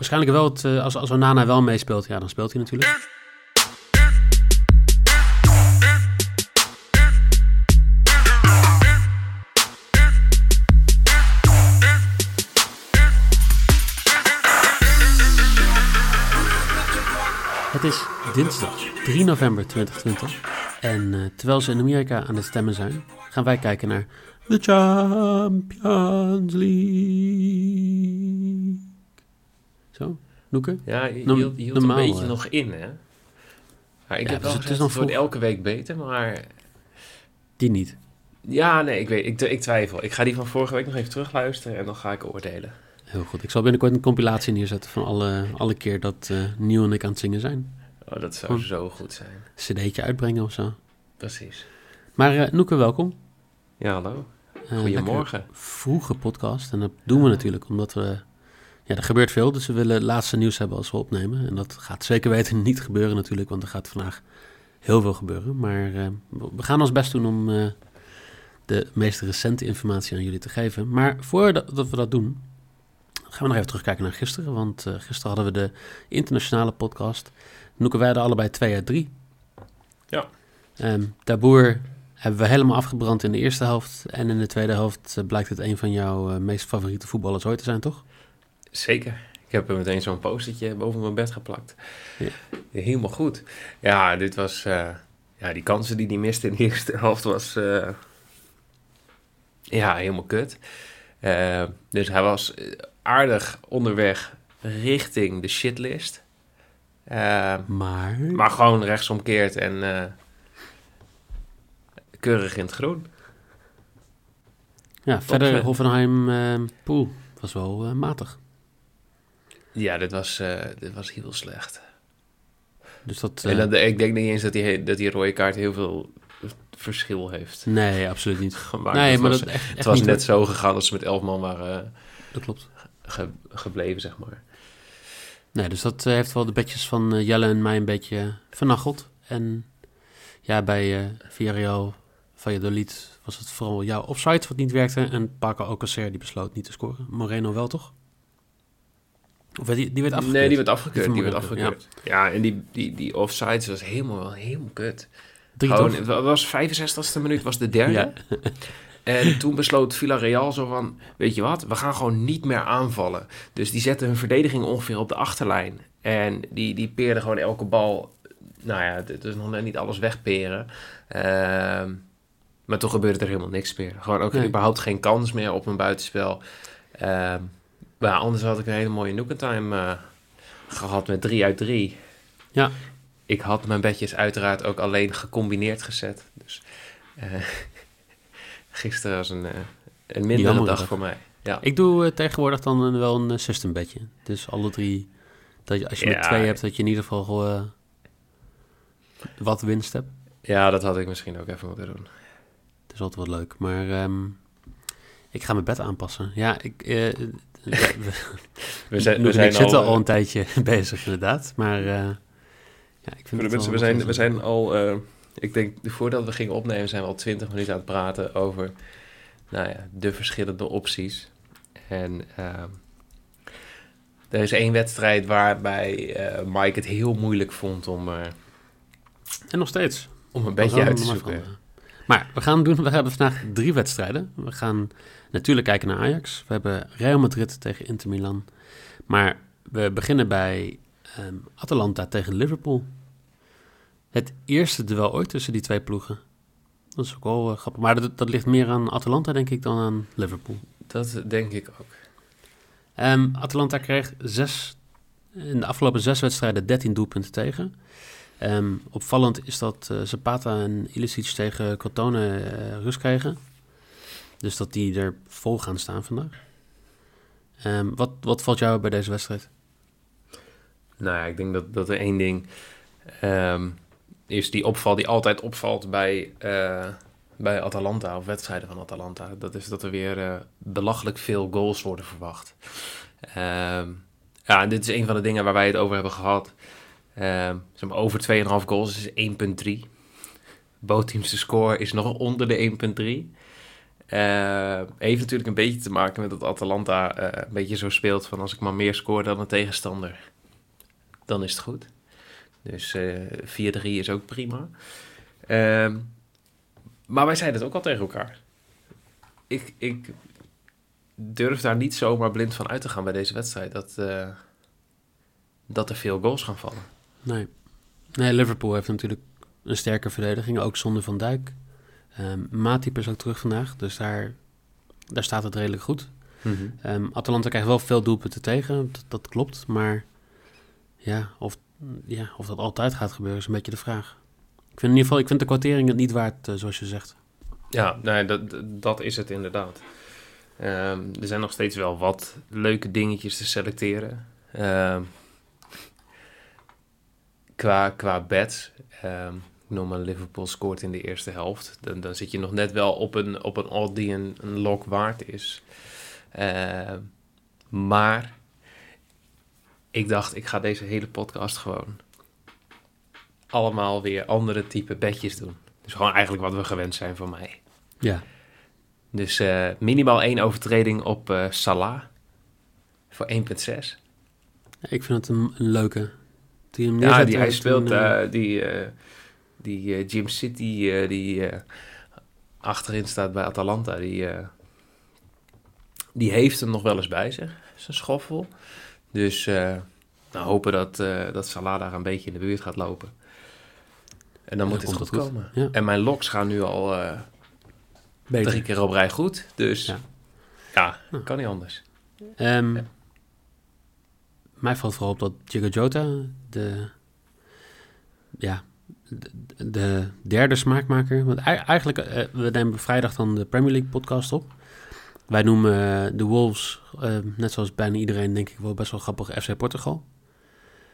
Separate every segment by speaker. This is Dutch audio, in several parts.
Speaker 1: waarschijnlijk wel, het, eh, als, als Onana wel meespeelt, ja, dan speelt hij natuurlijk. Het is dinsdag 3 november 2020 en uh, terwijl ze in Amerika aan het stemmen zijn, gaan wij kijken naar de Champions League. Zo, Noeke?
Speaker 2: Ja, je hield, je hield
Speaker 1: normaal,
Speaker 2: een beetje
Speaker 1: hè?
Speaker 2: nog in, hè? Maar ik
Speaker 1: Ja,
Speaker 2: heb
Speaker 1: dus het is
Speaker 2: wordt
Speaker 1: vroeg.
Speaker 2: elke week beter, maar...
Speaker 1: Die niet.
Speaker 2: Ja, nee, ik, weet, ik, ik twijfel. Ik ga die van vorige week nog even terugluisteren en dan ga ik oordelen.
Speaker 1: Heel goed. Ik zal binnenkort een compilatie neerzetten van alle, alle keer dat eh Nieuw en ik aan het zingen zijn.
Speaker 2: Oh, dat zou zo goed zijn.
Speaker 1: cd'tje uitbrengen of zo.
Speaker 2: Precies.
Speaker 1: Maar eh Noeke, welkom.
Speaker 2: Ja, hallo.
Speaker 1: Eh,
Speaker 2: Goedemorgen.
Speaker 1: lekker Vroege podcast. En dat doen we natuurlijk omdat we... Ja, er gebeurt veel, dus we willen het laatste nieuws hebben als we opnemen. En dat gaat zeker weten niet gebeuren natuurlijk, want er gaat vandaag heel veel gebeuren. Maar eh, we gaan ons best doen om eh, de meest recente informatie aan jullie te geven. Maar voordat dat we dat doen, gaan we nog even terugkijken naar gisteren. Want eh, gisteren hadden we de internationale podcast. Noeke, wij hadden allebei 2 uit 3.
Speaker 2: Ja.
Speaker 1: Ehm Taboer hebben we helemaal afgebrand in de eerste helft. En in de tweede helft blijkt het een van jouw meest favoriete voetballers ooit te zijn, toch?
Speaker 2: Zeker. Ik heb er meteen zo'n postertje boven mijn bed geplakt.
Speaker 1: Ja.
Speaker 2: Helemaal goed. Ja, dit was... eh, ja, die kansen die hij miste in de eerste helft was... eh, ja, helemaal kut. Eh, dus hij was aardig onderweg richting de shitlist.
Speaker 1: Maar...
Speaker 2: maar gewoon rechtsomkeerd en keurig in het groen.
Speaker 1: ja, verder
Speaker 2: zeg.
Speaker 1: Hoffenheim pool was wel matig.
Speaker 2: Ja, dit was, eh, dit was heel slecht.
Speaker 1: Dus dat...
Speaker 2: En
Speaker 1: eh,
Speaker 2: dan, ik denk niet eens dat die, dat die rode kaart heel veel verschil heeft
Speaker 1: nee, absoluut niet.
Speaker 2: gemaakt.
Speaker 1: nee,
Speaker 2: het
Speaker 1: maar
Speaker 2: was,
Speaker 1: dat echt,
Speaker 2: het
Speaker 1: echt
Speaker 2: was
Speaker 1: niet,
Speaker 2: net zo gegaan als ze met elf man waren eh,
Speaker 1: Dat klopt.
Speaker 2: ge- gebleven, zeg maar.
Speaker 1: Nee, dus dat heeft wel de bedjes van Jelle en mij een beetje vernacheld. En ja, bij eh Villarreal, Valladolid was het vooral jouw offside wat niet werkte. En Paco Alcacer die besloot niet te scoren. Moreno wel, toch? Of die, die werd afgekeurd?
Speaker 2: Nee, die werd afgekeurd.
Speaker 1: Die
Speaker 2: Die werd afgekeurd. Ja, en die, die, die offsides was helemaal, helemaal kut.
Speaker 1: Drie
Speaker 2: Gewoon, het wa- was 65ste minuut, was de derde.
Speaker 1: Ja.
Speaker 2: En toen besloot Villarreal zo van, weet je wat, we gaan gewoon niet meer aanvallen. Dus die zetten hun verdediging ongeveer op de achterlijn. En die, die peerden gewoon elke bal, nou ja, het is nog net niet alles wegperen. Ehm, maar toen gebeurde er helemaal niks meer. Gewoon ook
Speaker 1: Nee.
Speaker 2: überhaupt geen kans meer op een buitenspel. Ehm, maar anders had ik een hele mooie Nookentime eh gehad met 3 uit 3.
Speaker 1: Ja.
Speaker 2: Ik had mijn bedjes uiteraard ook alleen gecombineerd gezet. Dus eh, gisteren was een, eh, een mindere
Speaker 1: Jammer
Speaker 2: dag voor mij. Ja.
Speaker 1: Ik doe tegenwoordig dan wel een system bedje. Dus alle drie, dat je, als je
Speaker 2: Ja.
Speaker 1: met twee hebt, dat je in ieder geval wat winst hebt.
Speaker 2: ja, dat had ik misschien ook even moeten doen.
Speaker 1: Het is altijd wat leuk. Maar ehm, ik ga mijn bed aanpassen. Ja, ik... eh, we,
Speaker 2: zijn, we zijn
Speaker 1: ik zitten
Speaker 2: al,
Speaker 1: al
Speaker 2: eh,
Speaker 1: een tijdje bezig, inderdaad. Maar eh, ja, ik vind het
Speaker 2: mensen, we zijn, we zijn al, ik denk, voordat we gingen opnemen, zijn we al twintig minuten aan het praten over, nou ja, de verschillende opties. En er is één wedstrijd waarbij Mike het heel moeilijk vond om,
Speaker 1: En nog steeds.
Speaker 2: om een beetje uit te zoeken.
Speaker 1: Maar we gaan doen, we hebben vandaag drie wedstrijden. We gaan natuurlijk kijken naar Ajax. We hebben Real Madrid tegen Inter Milan. Maar we beginnen bij ehm, Atalanta tegen Liverpool. Het eerste duel ooit tussen die twee ploegen. Dat is ook wel eh, grappig. Maar dat, dat ligt meer aan Atalanta, denk ik, dan aan Liverpool.
Speaker 2: Dat denk ik ook.
Speaker 1: Ehm, Atalanta kreeg zes, in de afgelopen zes wedstrijden 13 doelpunten tegen. Ehm, opvallend is dat eh, Zapata en Ilicic tegen Crotone eh, rust kregen. Dus dat die er vol gaan staan vandaag. Ehm, wat, wat valt jou bij deze wedstrijd?
Speaker 2: Nou ja, ik denk dat, dat er één ding ehm, is die opvalt, die altijd opvalt bij, eh, bij Atalanta of wedstrijden van Atalanta. Dat is dat er weer belachelijk veel goals worden verwacht. Ja, en dit is een van de dingen waar wij het over hebben gehad. Ehm zeg maar over 2,5 goals is 1,3. Bootteams de score is nog onder de 1,3. Eh, heeft natuurlijk een beetje te maken met dat Atalanta eh, een beetje zo speelt van als ik maar meer score dan een tegenstander, dan is het goed. Dus eh 4-3 is ook prima. Ehm, maar wij zeiden het ook al tegen elkaar. Ik, ik durf daar niet zomaar blind van uit te gaan bij deze wedstrijd. Dat, eh, dat er veel goals gaan vallen.
Speaker 1: Nee. nee, Liverpool heeft natuurlijk een sterke verdediging, ook zonder Van Dijk. Ehm Matip is ook terug vandaag, dus daar, daar staat het redelijk goed. Ehm, Atalanta krijgt wel veel doelpunten tegen, dat, dat klopt. Maar ja of, ja, of dat altijd gaat gebeuren is een beetje de vraag. Ik vind in ieder geval, ik vind de kwartering het niet waard, eh, zoals je zegt.
Speaker 2: Ja, nee, dat, dat is het inderdaad. Ehm, er zijn nog steeds wel wat leuke dingetjes te selecteren. Ehm, qua, qua bets. Ehm, ik noem maar Liverpool scoort in de eerste helft. Dan, dan zit je nog net wel op een, op een odd die een, een lock waard is. Ehm, maar ik dacht, ik ga deze hele podcast gewoon allemaal weer andere type bedjes doen. Dus gewoon eigenlijk wat we gewend zijn van mij.
Speaker 1: Ja,
Speaker 2: Dus eh, minimaal één overtreding op eh Salah voor 1,6.
Speaker 1: ik vind het een, een leuke. Die hem
Speaker 2: Ja, die, hij speelt
Speaker 1: een, eh,
Speaker 2: eh, die, eh, die Jim City die achterin staat bij Atalanta. Die, die heeft hem nog wel eens bij zich, zijn schoffel. Dus nou, hopen dat, dat Salah daar een beetje in de buurt gaat lopen. En dan
Speaker 1: Ja,
Speaker 2: moet het goed, komen.
Speaker 1: Ja.
Speaker 2: En mijn locks gaan nu al
Speaker 1: beter.
Speaker 2: drie keer op rij goed. Dus
Speaker 1: Ja.
Speaker 2: ja, kan niet anders. Ja.
Speaker 1: Mij valt vooral op dat Diego Jota, de, ja, de, de derde smaakmaker... Want ei- eigenlijk, eh, we nemen vrijdag dan de Premier League podcast op. Wij noemen eh, de Wolves, eh, net zoals bijna iedereen denk ik wel best wel grappig, FC Portugal.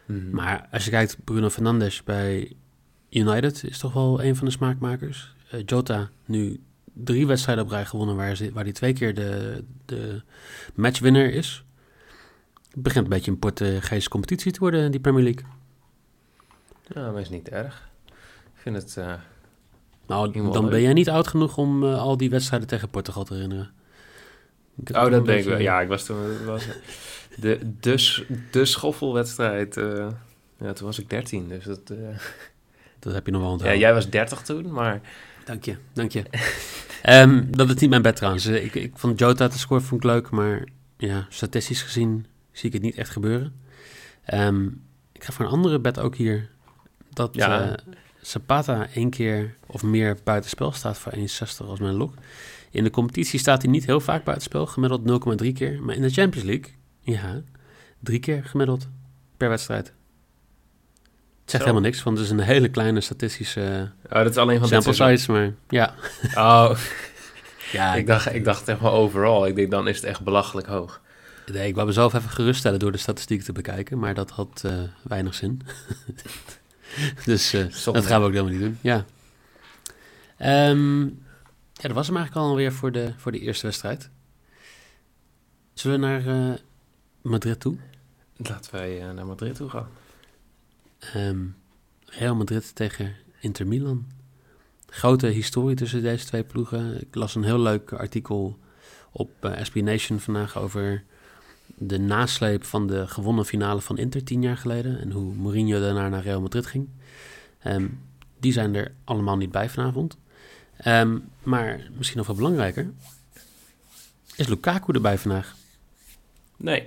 Speaker 2: Mhm.
Speaker 1: Maar als je kijkt, Bruno Fernandes bij United is toch wel een van de smaakmakers. Jota nu drie wedstrijden op rij gewonnen waar, ze, waar hij twee keer de, de matchwinner is. Het begint een beetje een Portugese competitie te worden, die Premier League.
Speaker 2: Ja, maar is niet erg. Ik vind het... eh,
Speaker 1: Nou, dan
Speaker 2: leuk.
Speaker 1: ben jij niet oud genoeg om eh, al die wedstrijden tegen Portugal te herinneren.
Speaker 2: Oh, dat ben ik wel. Ja, ik was toen... Was, de, de, de schoffelwedstrijd... eh, ja, toen was ik 13, dus dat...
Speaker 1: Dat heb je nog wel
Speaker 2: ja,
Speaker 1: onthouden.
Speaker 2: jij was 30 toen, maar...
Speaker 1: Dank je, dank je. Ehm, dat is niet mijn bed trouwens. Ik, ik vond Jota te scoren vond ik leuk, maar ja, statistisch gezien zie ik het niet echt gebeuren. Ehm, ik ga voor een andere bed ook hier. Dat
Speaker 2: Ja.
Speaker 1: eh, Zapata één keer of meer buitenspel staat voor 1,60 als mijn lok. In de competitie staat hij niet heel vaak buitenspel, gemiddeld 0,3 keer. Maar in de Champions League, ja, drie keer gemiddeld per wedstrijd. Het zegt
Speaker 2: Zo.
Speaker 1: helemaal niks, want het is een hele kleine statistische
Speaker 2: Oh, dat is alleen van
Speaker 1: sample size, maar ja.
Speaker 2: Oh,
Speaker 1: Ja,
Speaker 2: ik dacht, ik dacht echt maar overal. Ik denk, dan is het echt belachelijk hoog.
Speaker 1: Nee, ik wou mezelf even geruststellen door de statistiek te bekijken, maar dat had eh, weinig zin. dus eh, dat gaan we ook helemaal niet doen. Ja. Ehm, ja, dat was hem eigenlijk alweer voor de, voor de eerste wedstrijd. Zullen we naar eh, Madrid toe?
Speaker 2: Laten wij naar Madrid toe gaan.
Speaker 1: Ehm, Real Madrid tegen Inter Milan. Grote historie tussen deze twee ploegen. Ik las een heel leuk artikel op SB Nation vandaag over de nasleep van de gewonnen finale van Inter tien jaar geleden. En hoe Mourinho daarna naar Real Madrid ging. Ehm, die zijn er allemaal niet bij vanavond. Ehm, maar misschien nog wel belangrijker. Is Lukaku erbij vandaag?
Speaker 2: Nee.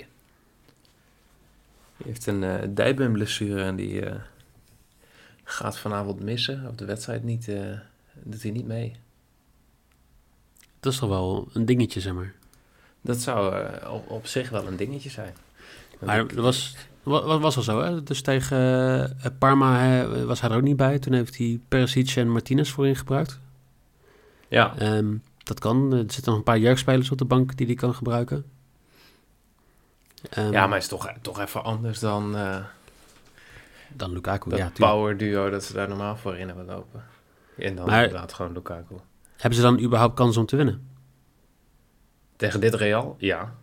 Speaker 2: Die heeft een eh dijbeenblessure en die eh, gaat vanavond missen. Op de wedstrijd niet, eh, doet hij niet mee.
Speaker 1: Dat is toch wel een dingetje, zeg maar.
Speaker 2: Dat zou eh, op, op zich wel een dingetje zijn.
Speaker 1: Maar dat was, wa- wa- was al zo, hè? Dus tegen eh, Parma hè, was hij er ook niet bij. Toen heeft hij Perisic en Martinez voorin gebruikt.
Speaker 2: ja,
Speaker 1: Ehm, dat kan. Er zitten nog een paar jeugdspelers op de bank die hij kan gebruiken. Ehm,
Speaker 2: ja, maar het is toch, toch even anders dan eh,
Speaker 1: Dan Lukaku,
Speaker 2: dat
Speaker 1: ja,
Speaker 2: power duo dat ze daar normaal voor in hebben lopen. En dan
Speaker 1: Maar-
Speaker 2: inderdaad gewoon Lukaku.
Speaker 1: Hebben ze dan überhaupt kans om te winnen?
Speaker 2: Tegen dit Real? Ja.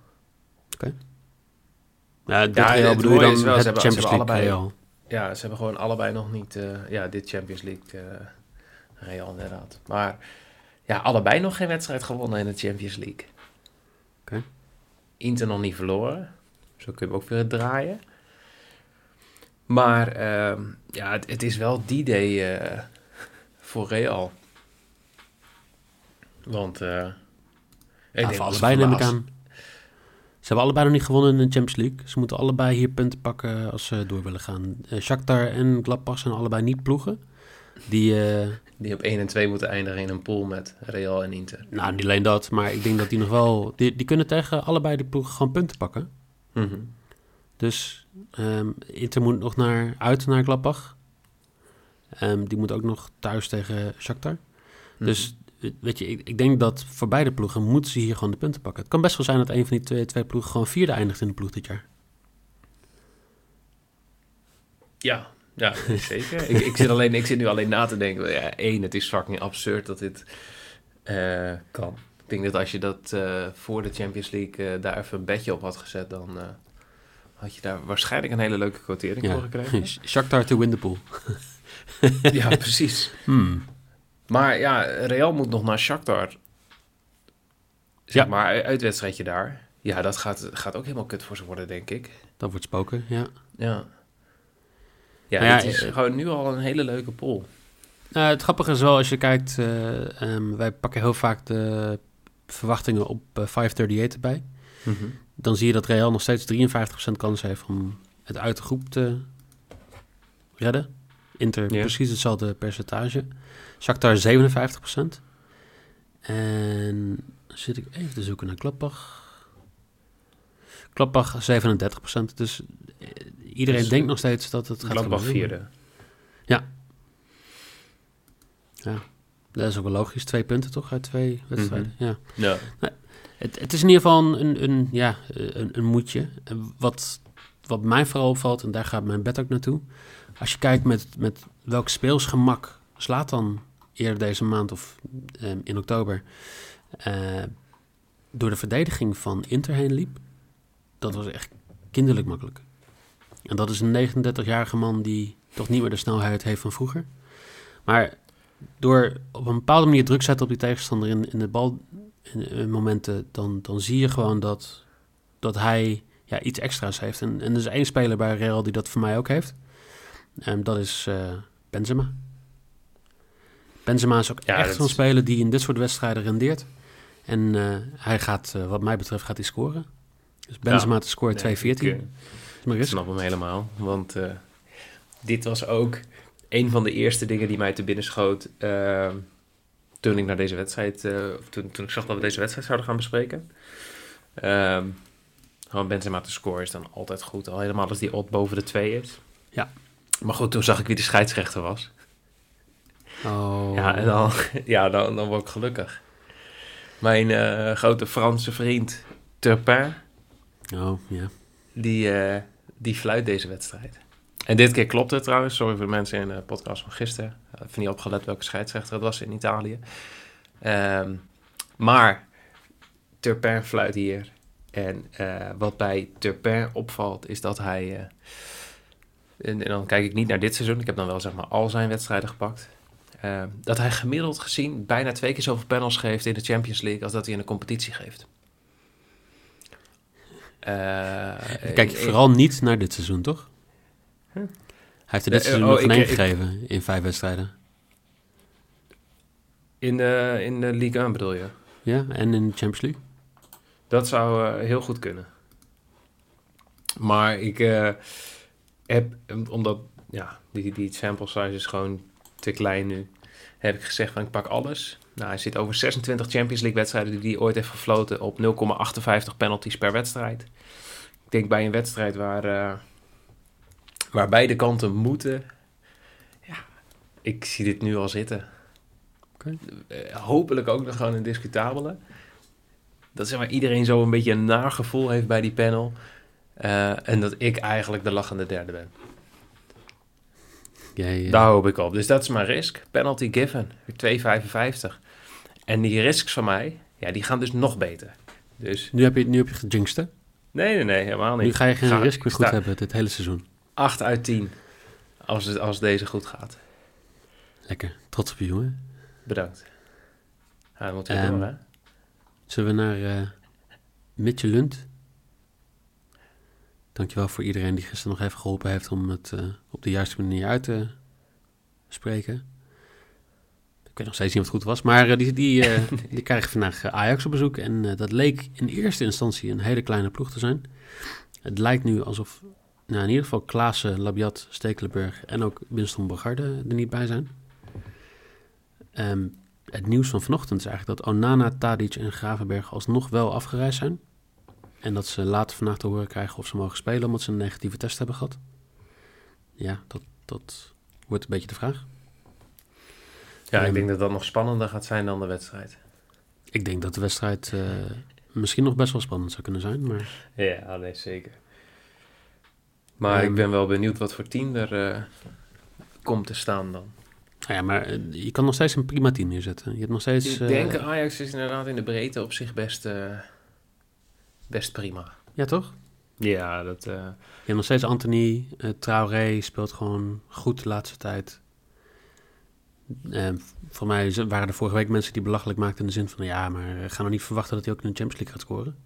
Speaker 1: Ja, dit
Speaker 2: Ja,
Speaker 1: Real bedoel je dan
Speaker 2: wel,
Speaker 1: het
Speaker 2: hebben-
Speaker 1: Champions League
Speaker 2: allebei-
Speaker 1: Real.
Speaker 2: Ja, ze hebben gewoon allebei nog niet... eh, ja, dit Champions League eh, Real inderdaad. Maar ja, allebei nog geen wedstrijd gewonnen in de Champions League.
Speaker 1: Oké.
Speaker 2: Inter nog niet verloren. Zo kun je hem ook weer draaien. Maar ehm, ja, het, het is wel die day eh, voor Real. Want
Speaker 1: Ja, voor allebei
Speaker 2: ze
Speaker 1: neem ik aan. Ze hebben allebei nog niet gewonnen in de Champions League. Ze moeten allebei hier punten pakken als ze door willen gaan. Eh Shakhtar en Gladbach zijn allebei niet ploegen. Die, eh,
Speaker 2: Die op 1 en 2 moeten eindigen in een pool met Real en Inter.
Speaker 1: nou, niet alleen dat, maar ik denk dat die nog wel... Die, die kunnen tegen allebei de ploegen gewoon punten pakken.
Speaker 2: Mhm.
Speaker 1: Dus ehm, Inter moet nog naar, uit naar Gladbach. Ehm, die moet ook nog thuis tegen Shakhtar. Dus eh, weet je, ik, ik denk dat voor beide ploegen moeten ze hier gewoon de punten pakken. Het kan best wel zijn dat een van die twee, twee ploegen gewoon vierde eindigt in de ploeg dit jaar.
Speaker 2: Ja, ja zeker. ik, ik, zit alleen, ik zit nu alleen na te denken. Ja, één, het is fucking absurd dat dit eh, kan. Ik denk dat als je dat eh, voor de Champions League eh, daar even een bedje op had gezet, dan had je daar waarschijnlijk een hele leuke quotering voor gekregen.
Speaker 1: Sh- Shakhtar to win the pool.
Speaker 2: ja, precies.
Speaker 1: Hmm.
Speaker 2: Maar ja, Real moet nog naar Shakhtar. Zeg
Speaker 1: Ja.
Speaker 2: maar, uitwedstrijdje daar. Ja, dat gaat, gaat ook helemaal kut voor ze worden, denk ik.
Speaker 1: Dat wordt spoken, ja.
Speaker 2: Ja. Ja, het is
Speaker 1: eh,
Speaker 2: gewoon nu al een hele leuke pool.
Speaker 1: Nou, het grappige is wel, als je kijkt, eh, ehm, wij pakken heel vaak de verwachtingen op eh, 538 erbij. Dan zie je dat Real nog steeds 53% kans heeft om het uit de groep te redden. Inter
Speaker 2: Ja.
Speaker 1: precies hetzelfde percentage. Shakhtar 57%. En zit ik even te zoeken naar Klappach. Klappach 37%. Dus eh, iedereen
Speaker 2: Dus,
Speaker 1: denkt nog steeds dat het gaat gebeuren.
Speaker 2: vierde.
Speaker 1: Dat is ook wel logisch. Twee punten toch uit twee wedstrijden. Ja.
Speaker 2: Ja.
Speaker 1: Het, het is in ieder geval een, een, ja, een, een moedje. Wat, wat mij vooral opvalt, en daar gaat mijn bed ook naartoe. Als je kijkt met, met welk speelsgemak slaat dan eerder deze maand of ehm, in oktober eh, door de verdediging van Inter heen liep. Dat was echt kinderlijk makkelijk. En dat is een 39-jarige man die toch niet meer de snelheid heeft van vroeger. Maar door op een bepaalde manier druk zetten op die tegenstander in, in de bal in, in momenten, dan, dan zie je gewoon dat, dat hij ja, iets extra's heeft. En, en er is één speler bij Real die dat voor mij ook heeft. En dat is eh, Benzema. Benzema is ook
Speaker 2: Ja,
Speaker 1: echt zo'n
Speaker 2: is-
Speaker 1: speler die in dit soort wedstrijden rendeert. En eh, hij gaat, eh, wat mij betreft, gaat hij scoren. Dus Benzema te scoren 2-14.
Speaker 2: Nee, ik, eh,
Speaker 1: maar
Speaker 2: Ik snap hem helemaal. Want dit was ook een van de eerste dingen die mij te binnen schoot. eh, toen ik naar deze wedstrijd. toen, toen ik zag dat we deze wedstrijd zouden gaan bespreken. Ehm gewoon Benzema te scoren is dan altijd goed. Al helemaal als die odd boven de 2 is.
Speaker 1: Ja.
Speaker 2: Maar goed, toen zag ik wie de scheidsrechter was.
Speaker 1: Oh.
Speaker 2: Ja, en dan, ja, dan, dan word ik gelukkig. Mijn eh, grote Franse vriend Turpin.
Speaker 1: Oh, ja.
Speaker 2: die, eh, die fluit deze wedstrijd. En dit keer klopt het trouwens. Sorry voor de mensen in de podcast van gisteren. Ik heb niet opgelet welke scheidsrechter het was in Italië. Ehm, maar Turpin fluit hier. En eh, wat bij Turpin opvalt is dat hij... eh, en, en dan kijk ik niet naar dit seizoen. Ik heb dan wel zeg maar al zijn wedstrijden gepakt. Ehm, dat hij gemiddeld gezien bijna twee keer zoveel panels geeft in de Champions League... als dat hij in de competitie geeft. Eh,
Speaker 1: Kijk je vooral niet naar dit seizoen, toch?
Speaker 2: Huh?
Speaker 1: Hij heeft er dit seizoen
Speaker 2: oh,
Speaker 1: nog geen gegeven in vijf wedstrijden.
Speaker 2: In de, in de Ligue 1 bedoel je?
Speaker 1: Ja, en in de Champions League.
Speaker 2: Dat zou eh, heel goed kunnen. Maar ik eh, heb, omdat ja, die, die sample size is gewoon te klein nu, heb ik gezegd van ik pak alles. Nou, hij zit over 26 Champions League wedstrijden die hij ooit heeft gefloten op 0,58 penalties per wedstrijd. Ik denk bij een wedstrijd waar, eh, waar beide kanten moeten, ja, ik zie dit nu al zitten. Hopelijk ook nog gewoon een discutabele. Dat zeg maar iedereen zo een beetje een naar gevoel heeft bij die panel. Eh, en dat ik eigenlijk de lachende derde ben.
Speaker 1: Jij,
Speaker 2: Daar hoop ik op. Dus dat is mijn risk. Penalty given. 2,55. En die risks van mij, ja, die gaan dus nog beter. Dus
Speaker 1: nu, heb je, nu heb je hè?
Speaker 2: nee, nee, nee, helemaal niet.
Speaker 1: Nu ga je geen
Speaker 2: Ga-
Speaker 1: risk meer goed
Speaker 2: sta-
Speaker 1: hebben dit hele seizoen.
Speaker 2: 8 uit 10. Als, het, als deze goed gaat.
Speaker 1: Lekker. Trots op je, jongen.
Speaker 2: Bedankt. Ja, dan moeten we
Speaker 1: Ehm,
Speaker 2: door, hè?
Speaker 1: Zullen we naar eh Mitje Lund? Dankjewel voor iedereen die gisteren nog even geholpen heeft om het eh, op de juiste manier uit te spreken. Ik weet nog steeds niet of het goed was, maar eh, die, die, die krijgen vandaag Ajax op bezoek. En dat leek in eerste instantie een hele kleine ploeg te zijn. Het lijkt nu alsof nou, in ieder geval Klaassen, Labiat, Stekelenburg en ook Winston Bogarde er niet bij zijn. Ehm, het nieuws van vanochtend is eigenlijk dat Onana, Tadic en Gravenberg alsnog wel afgereisd zijn. En dat ze later vandaag te horen krijgen of ze mogen spelen omdat ze een negatieve test hebben gehad. Ja, dat, dat wordt een beetje de vraag.
Speaker 2: Ja, ik
Speaker 1: Ehm,
Speaker 2: denk dat dat nog spannender gaat zijn dan de wedstrijd.
Speaker 1: Ik denk dat de wedstrijd eh, misschien nog best wel spannend zou kunnen zijn. Maar
Speaker 2: Ja, nee, zeker. Maar
Speaker 1: Ehm,
Speaker 2: ik ben wel benieuwd wat voor team er eh, komt te staan dan.
Speaker 1: Nou ja, maar eh, je kan nog steeds een prima team neerzetten. Je hebt nog steeds...
Speaker 2: Ik
Speaker 1: eh,
Speaker 2: denk Ajax is inderdaad in de breedte op zich best, eh, best prima.
Speaker 1: Ja, toch?
Speaker 2: Ja, dat...
Speaker 1: Je hebt nog steeds Anthony. Traoré speelt gewoon goed de laatste tijd. Eh, voor mij waren er vorige week mensen die belachelijk maakten in de zin van... Ja, maar eh, ga nou niet verwachten dat hij ook in de Champions League gaat scoren.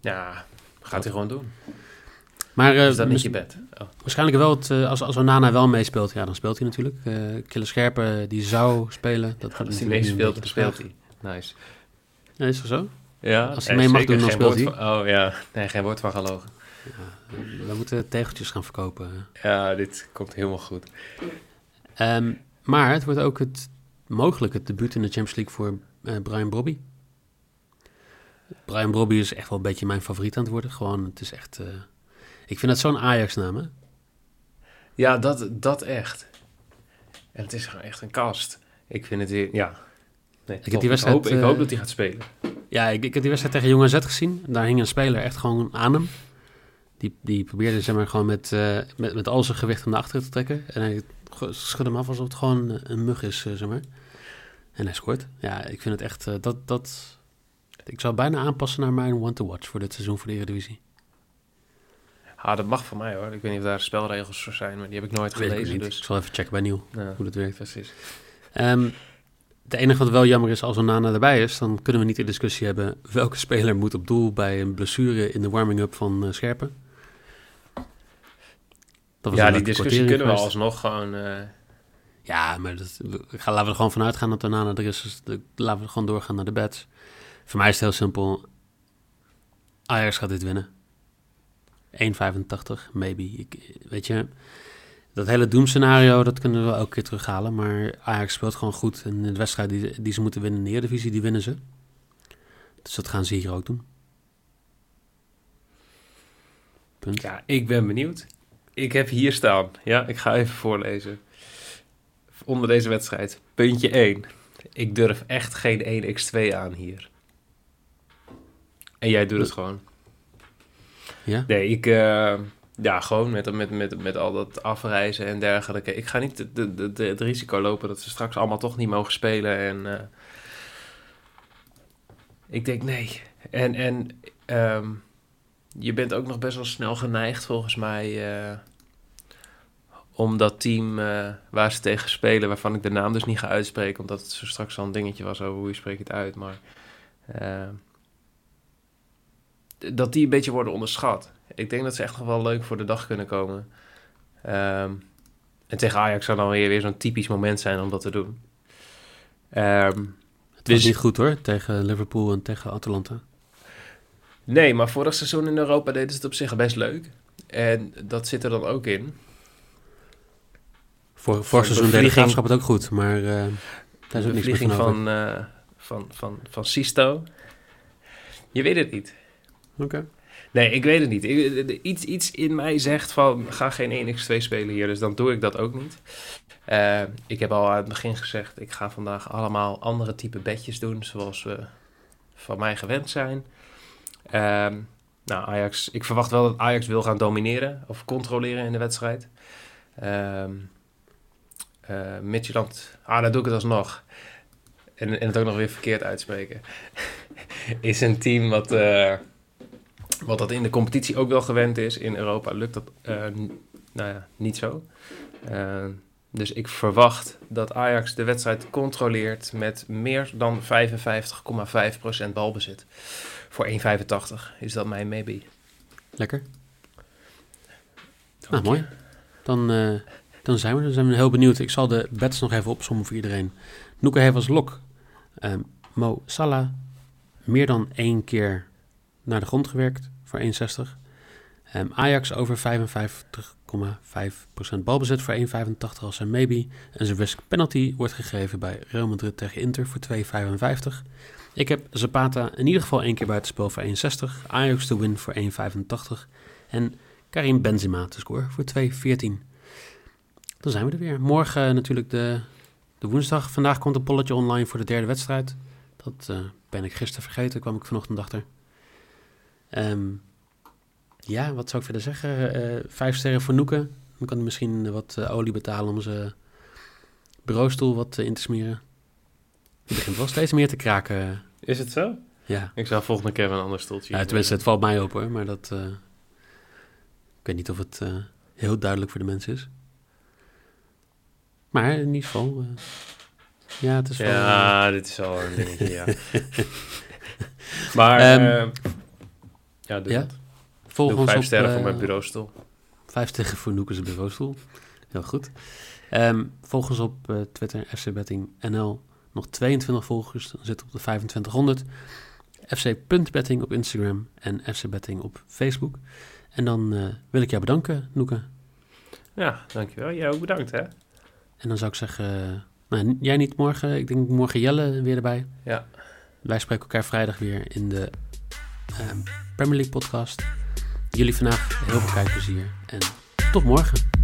Speaker 2: ja, gaat hij gewoon doen.
Speaker 1: Maar eh,
Speaker 2: is dat niet je bed? Oh.
Speaker 1: waarschijnlijk wel, het, eh, als, als Onana wel meespeelt, ja, dan speelt hij natuurlijk. Eh Kille Scherpen, die zou spelen. Dat wordt
Speaker 2: Als hij meespeelt, dan speelt hij. Nice.
Speaker 1: Ja, is dat zo?
Speaker 2: Ja,
Speaker 1: Als hij mee mag doen, dan speelt
Speaker 2: van- Oh ja, nee, geen woord van gelogen.
Speaker 1: We moeten tegeltjes gaan verkopen.
Speaker 2: Ja, dit komt helemaal goed.
Speaker 1: Ehm, maar het wordt ook het, mogelijk het debuut in de Champions League voor Brian Brobby. Brian Brobby is echt wel een beetje mijn favoriet aan het worden. Gewoon, het is echt... ik vind het zo'n Ajax-naam, hè?
Speaker 2: Ja, dat, dat echt. En het is gewoon echt een kast. Ik vind het weer, ja. Nee,
Speaker 1: heb
Speaker 2: top.
Speaker 1: die wedstrijd,
Speaker 2: Ik hoop, ik
Speaker 1: eh,
Speaker 2: hoop dat hij gaat spelen.
Speaker 1: Ja, ik, ik heb die wedstrijd tegen Jong AZ gezien. Daar hing een speler echt gewoon aan hem. Die, die probeerde zeg maar, gewoon met, eh, met, met al zijn gewicht naar achteren te trekken. En hij schudde hem af alsof het gewoon een mug is, eh, zeg maar. En hij scoort. Ja, ik vind het echt... eh, dat, dat, ik zou bijna aanpassen naar mijn one-to-watch voor dit seizoen voor de Eredivisie.
Speaker 2: Ah, dat mag van mij hoor. Ik weet niet of daar spelregels voor zijn, maar die heb ik nooit
Speaker 1: Weet ik
Speaker 2: gelezen.
Speaker 1: niet.
Speaker 2: Dus,
Speaker 1: Ik zal even checken bij Nieuw
Speaker 2: ja,
Speaker 1: hoe dat werkt.
Speaker 2: precies.
Speaker 1: Ehm het enige wat wel jammer is als Onana erbij is, dan kunnen we niet de discussie hebben welke speler moet op doel bij een blessure in de warming-up van eh, Scherpen. Dat was
Speaker 2: Ja, die discussie kunnen we
Speaker 1: geweest.
Speaker 2: alsnog gewoon... eh,
Speaker 1: Ja, maar dat, gaan, laten we er gewoon vanuit gaan dat Onana er is. Dus de- laten we gewoon doorgaan naar de bets. Voor mij is het heel simpel. Ajax gaat dit winnen. 1,85, maybe. Ik, weet je, dat hele doemscenario, dat kunnen we elke keer terughalen. Maar Ajax speelt gewoon goed. En de wedstrijd die, die ze moeten winnen in de Eredivisie, die winnen ze. Dus dat gaan ze hier ook doen. Punt.
Speaker 2: ja, ik ben benieuwd. Ik heb hier staan. Ja, ik ga even voorlezen. Onder deze wedstrijd. Puntje 1. Ik durf echt geen 1x2 aan hier. En jij doet het gewoon.
Speaker 1: Ja?
Speaker 2: Nee, ik... eh, ja, gewoon met, met, met, met al dat afreizen en dergelijke. Ik ga niet de, de, de, het risico lopen dat ze straks allemaal toch niet mogen spelen. En eh, ik denk nee. En, en ehm, je bent ook nog best wel snel geneigd volgens mij... eh, om dat team waar ze tegen spelen, waarvan ik de naam dus niet ga uitspreken, omdat het zo straks al een dingetje was over hoe je spreekt het uit, maar dat die een beetje worden onderschat. Ik denk dat ze echt nog wel leuk voor de dag kunnen komen. Ehm, en tegen Ajax zou dan weer, weer zo'n typisch moment zijn om dat te doen. Ehm,
Speaker 1: Het was
Speaker 2: Dus-
Speaker 1: niet goed hoor, tegen Liverpool en tegen Atalanta.
Speaker 2: nee, maar vorig seizoen in Europa deden ze het op zich best leuk. En dat zit er dan ook in.
Speaker 1: Voor,
Speaker 2: Voor
Speaker 1: vorig seizoen deed de graafschap het ook goed, maar eh, daar is
Speaker 2: de
Speaker 1: ook niks meer van
Speaker 2: van, eh, van, van, van Sisto. Je weet het niet.
Speaker 1: Oké.
Speaker 2: Nee, ik weet het niet. Iets, iets in mij zegt van, ga geen 1x2 spelen hier, dus dan doe ik dat ook niet. Eh, ik heb al aan het begin gezegd, ik ga vandaag allemaal andere type bedjes doen, zoals we van mij gewend zijn. Ehm, nou, Ajax, ik verwacht wel dat Ajax wil gaan domineren of controleren in de wedstrijd. Midtjylland, ah, dan doe ik het alsnog. En, en het ook nog weer verkeerd uitspreken. is een team wat, eh, wat dat in de competitie ook wel gewend is. In Europa lukt dat eh, nou ja, niet zo. Eh, dus ik verwacht dat Ajax de wedstrijd controleert met meer dan 55,5% balbezit. Voor 1,85 is dat mijn maybe.
Speaker 1: Lekker. Nou, mooi. Dan, uh, dan zijn we. Dan zijn we heel benieuwd. Ik zal de bets nog even opzommen voor iedereen. Noeke heeft als lok um, Mo Salah meer dan één keer naar de grond gewerkt voor 1,60. Um, Ajax over 55,5% balbezit voor 1,85 als zijn maybe. En zijn risk penalty wordt gegeven bij Real Madrid tegen Inter voor 2,55. Ik heb Zapata in ieder geval één keer buitenspel voor 1,60. Ajax te win voor 1,85. En Karim Benzema te scoren voor 2,14. Dan zijn we er weer. Morgen natuurlijk de, de woensdag. Vandaag komt een polletje online voor de derde wedstrijd. Dat uh, ben ik gisteren vergeten, kwam ik vanochtend achter. Um, ja, wat zou ik verder zeggen? Uh, vijf sterren voor Noeken. Dan kan hij misschien wat uh, olie betalen om zijn bureaustoel wat in te smeren. Het begint wel steeds meer te kraken.
Speaker 2: Is het zo?
Speaker 1: Ja.
Speaker 2: Ik zou volgende keer een ander stoeltje.
Speaker 1: Ja, tenminste, het valt mij op hoor, maar dat. Uh, ik weet niet of het uh, heel duidelijk voor de mensen is. Maar in ieder geval. Uh, ja, het is wel.
Speaker 2: Ja, dit is al een dingetje, ja. maar. Um, ja, doe
Speaker 1: ja?
Speaker 2: dat.
Speaker 1: Volg
Speaker 2: doe
Speaker 1: ons
Speaker 2: vijf
Speaker 1: op,
Speaker 2: sterren voor mijn bureaustoel.
Speaker 1: Vijf sterren voor Noekes bureaustoel. Heel goed. Um, volg ons op uh, Twitter, fcbettingnl. Nog 22 volgers, dan zit op de 2500. fc.betting op Instagram en fcbetting op Facebook. En dan uh, wil ik jou bedanken, Noeke.
Speaker 2: Ja, dankjewel. Jij ook bedankt, hè?
Speaker 1: En dan zou ik zeggen, uh, nou, jij niet morgen, ik denk morgen Jelle weer erbij.
Speaker 2: Ja.
Speaker 1: Wij spreken elkaar vrijdag weer in de Premier League podcast. Jullie vandaag heel veel kijkplezier en tot morgen.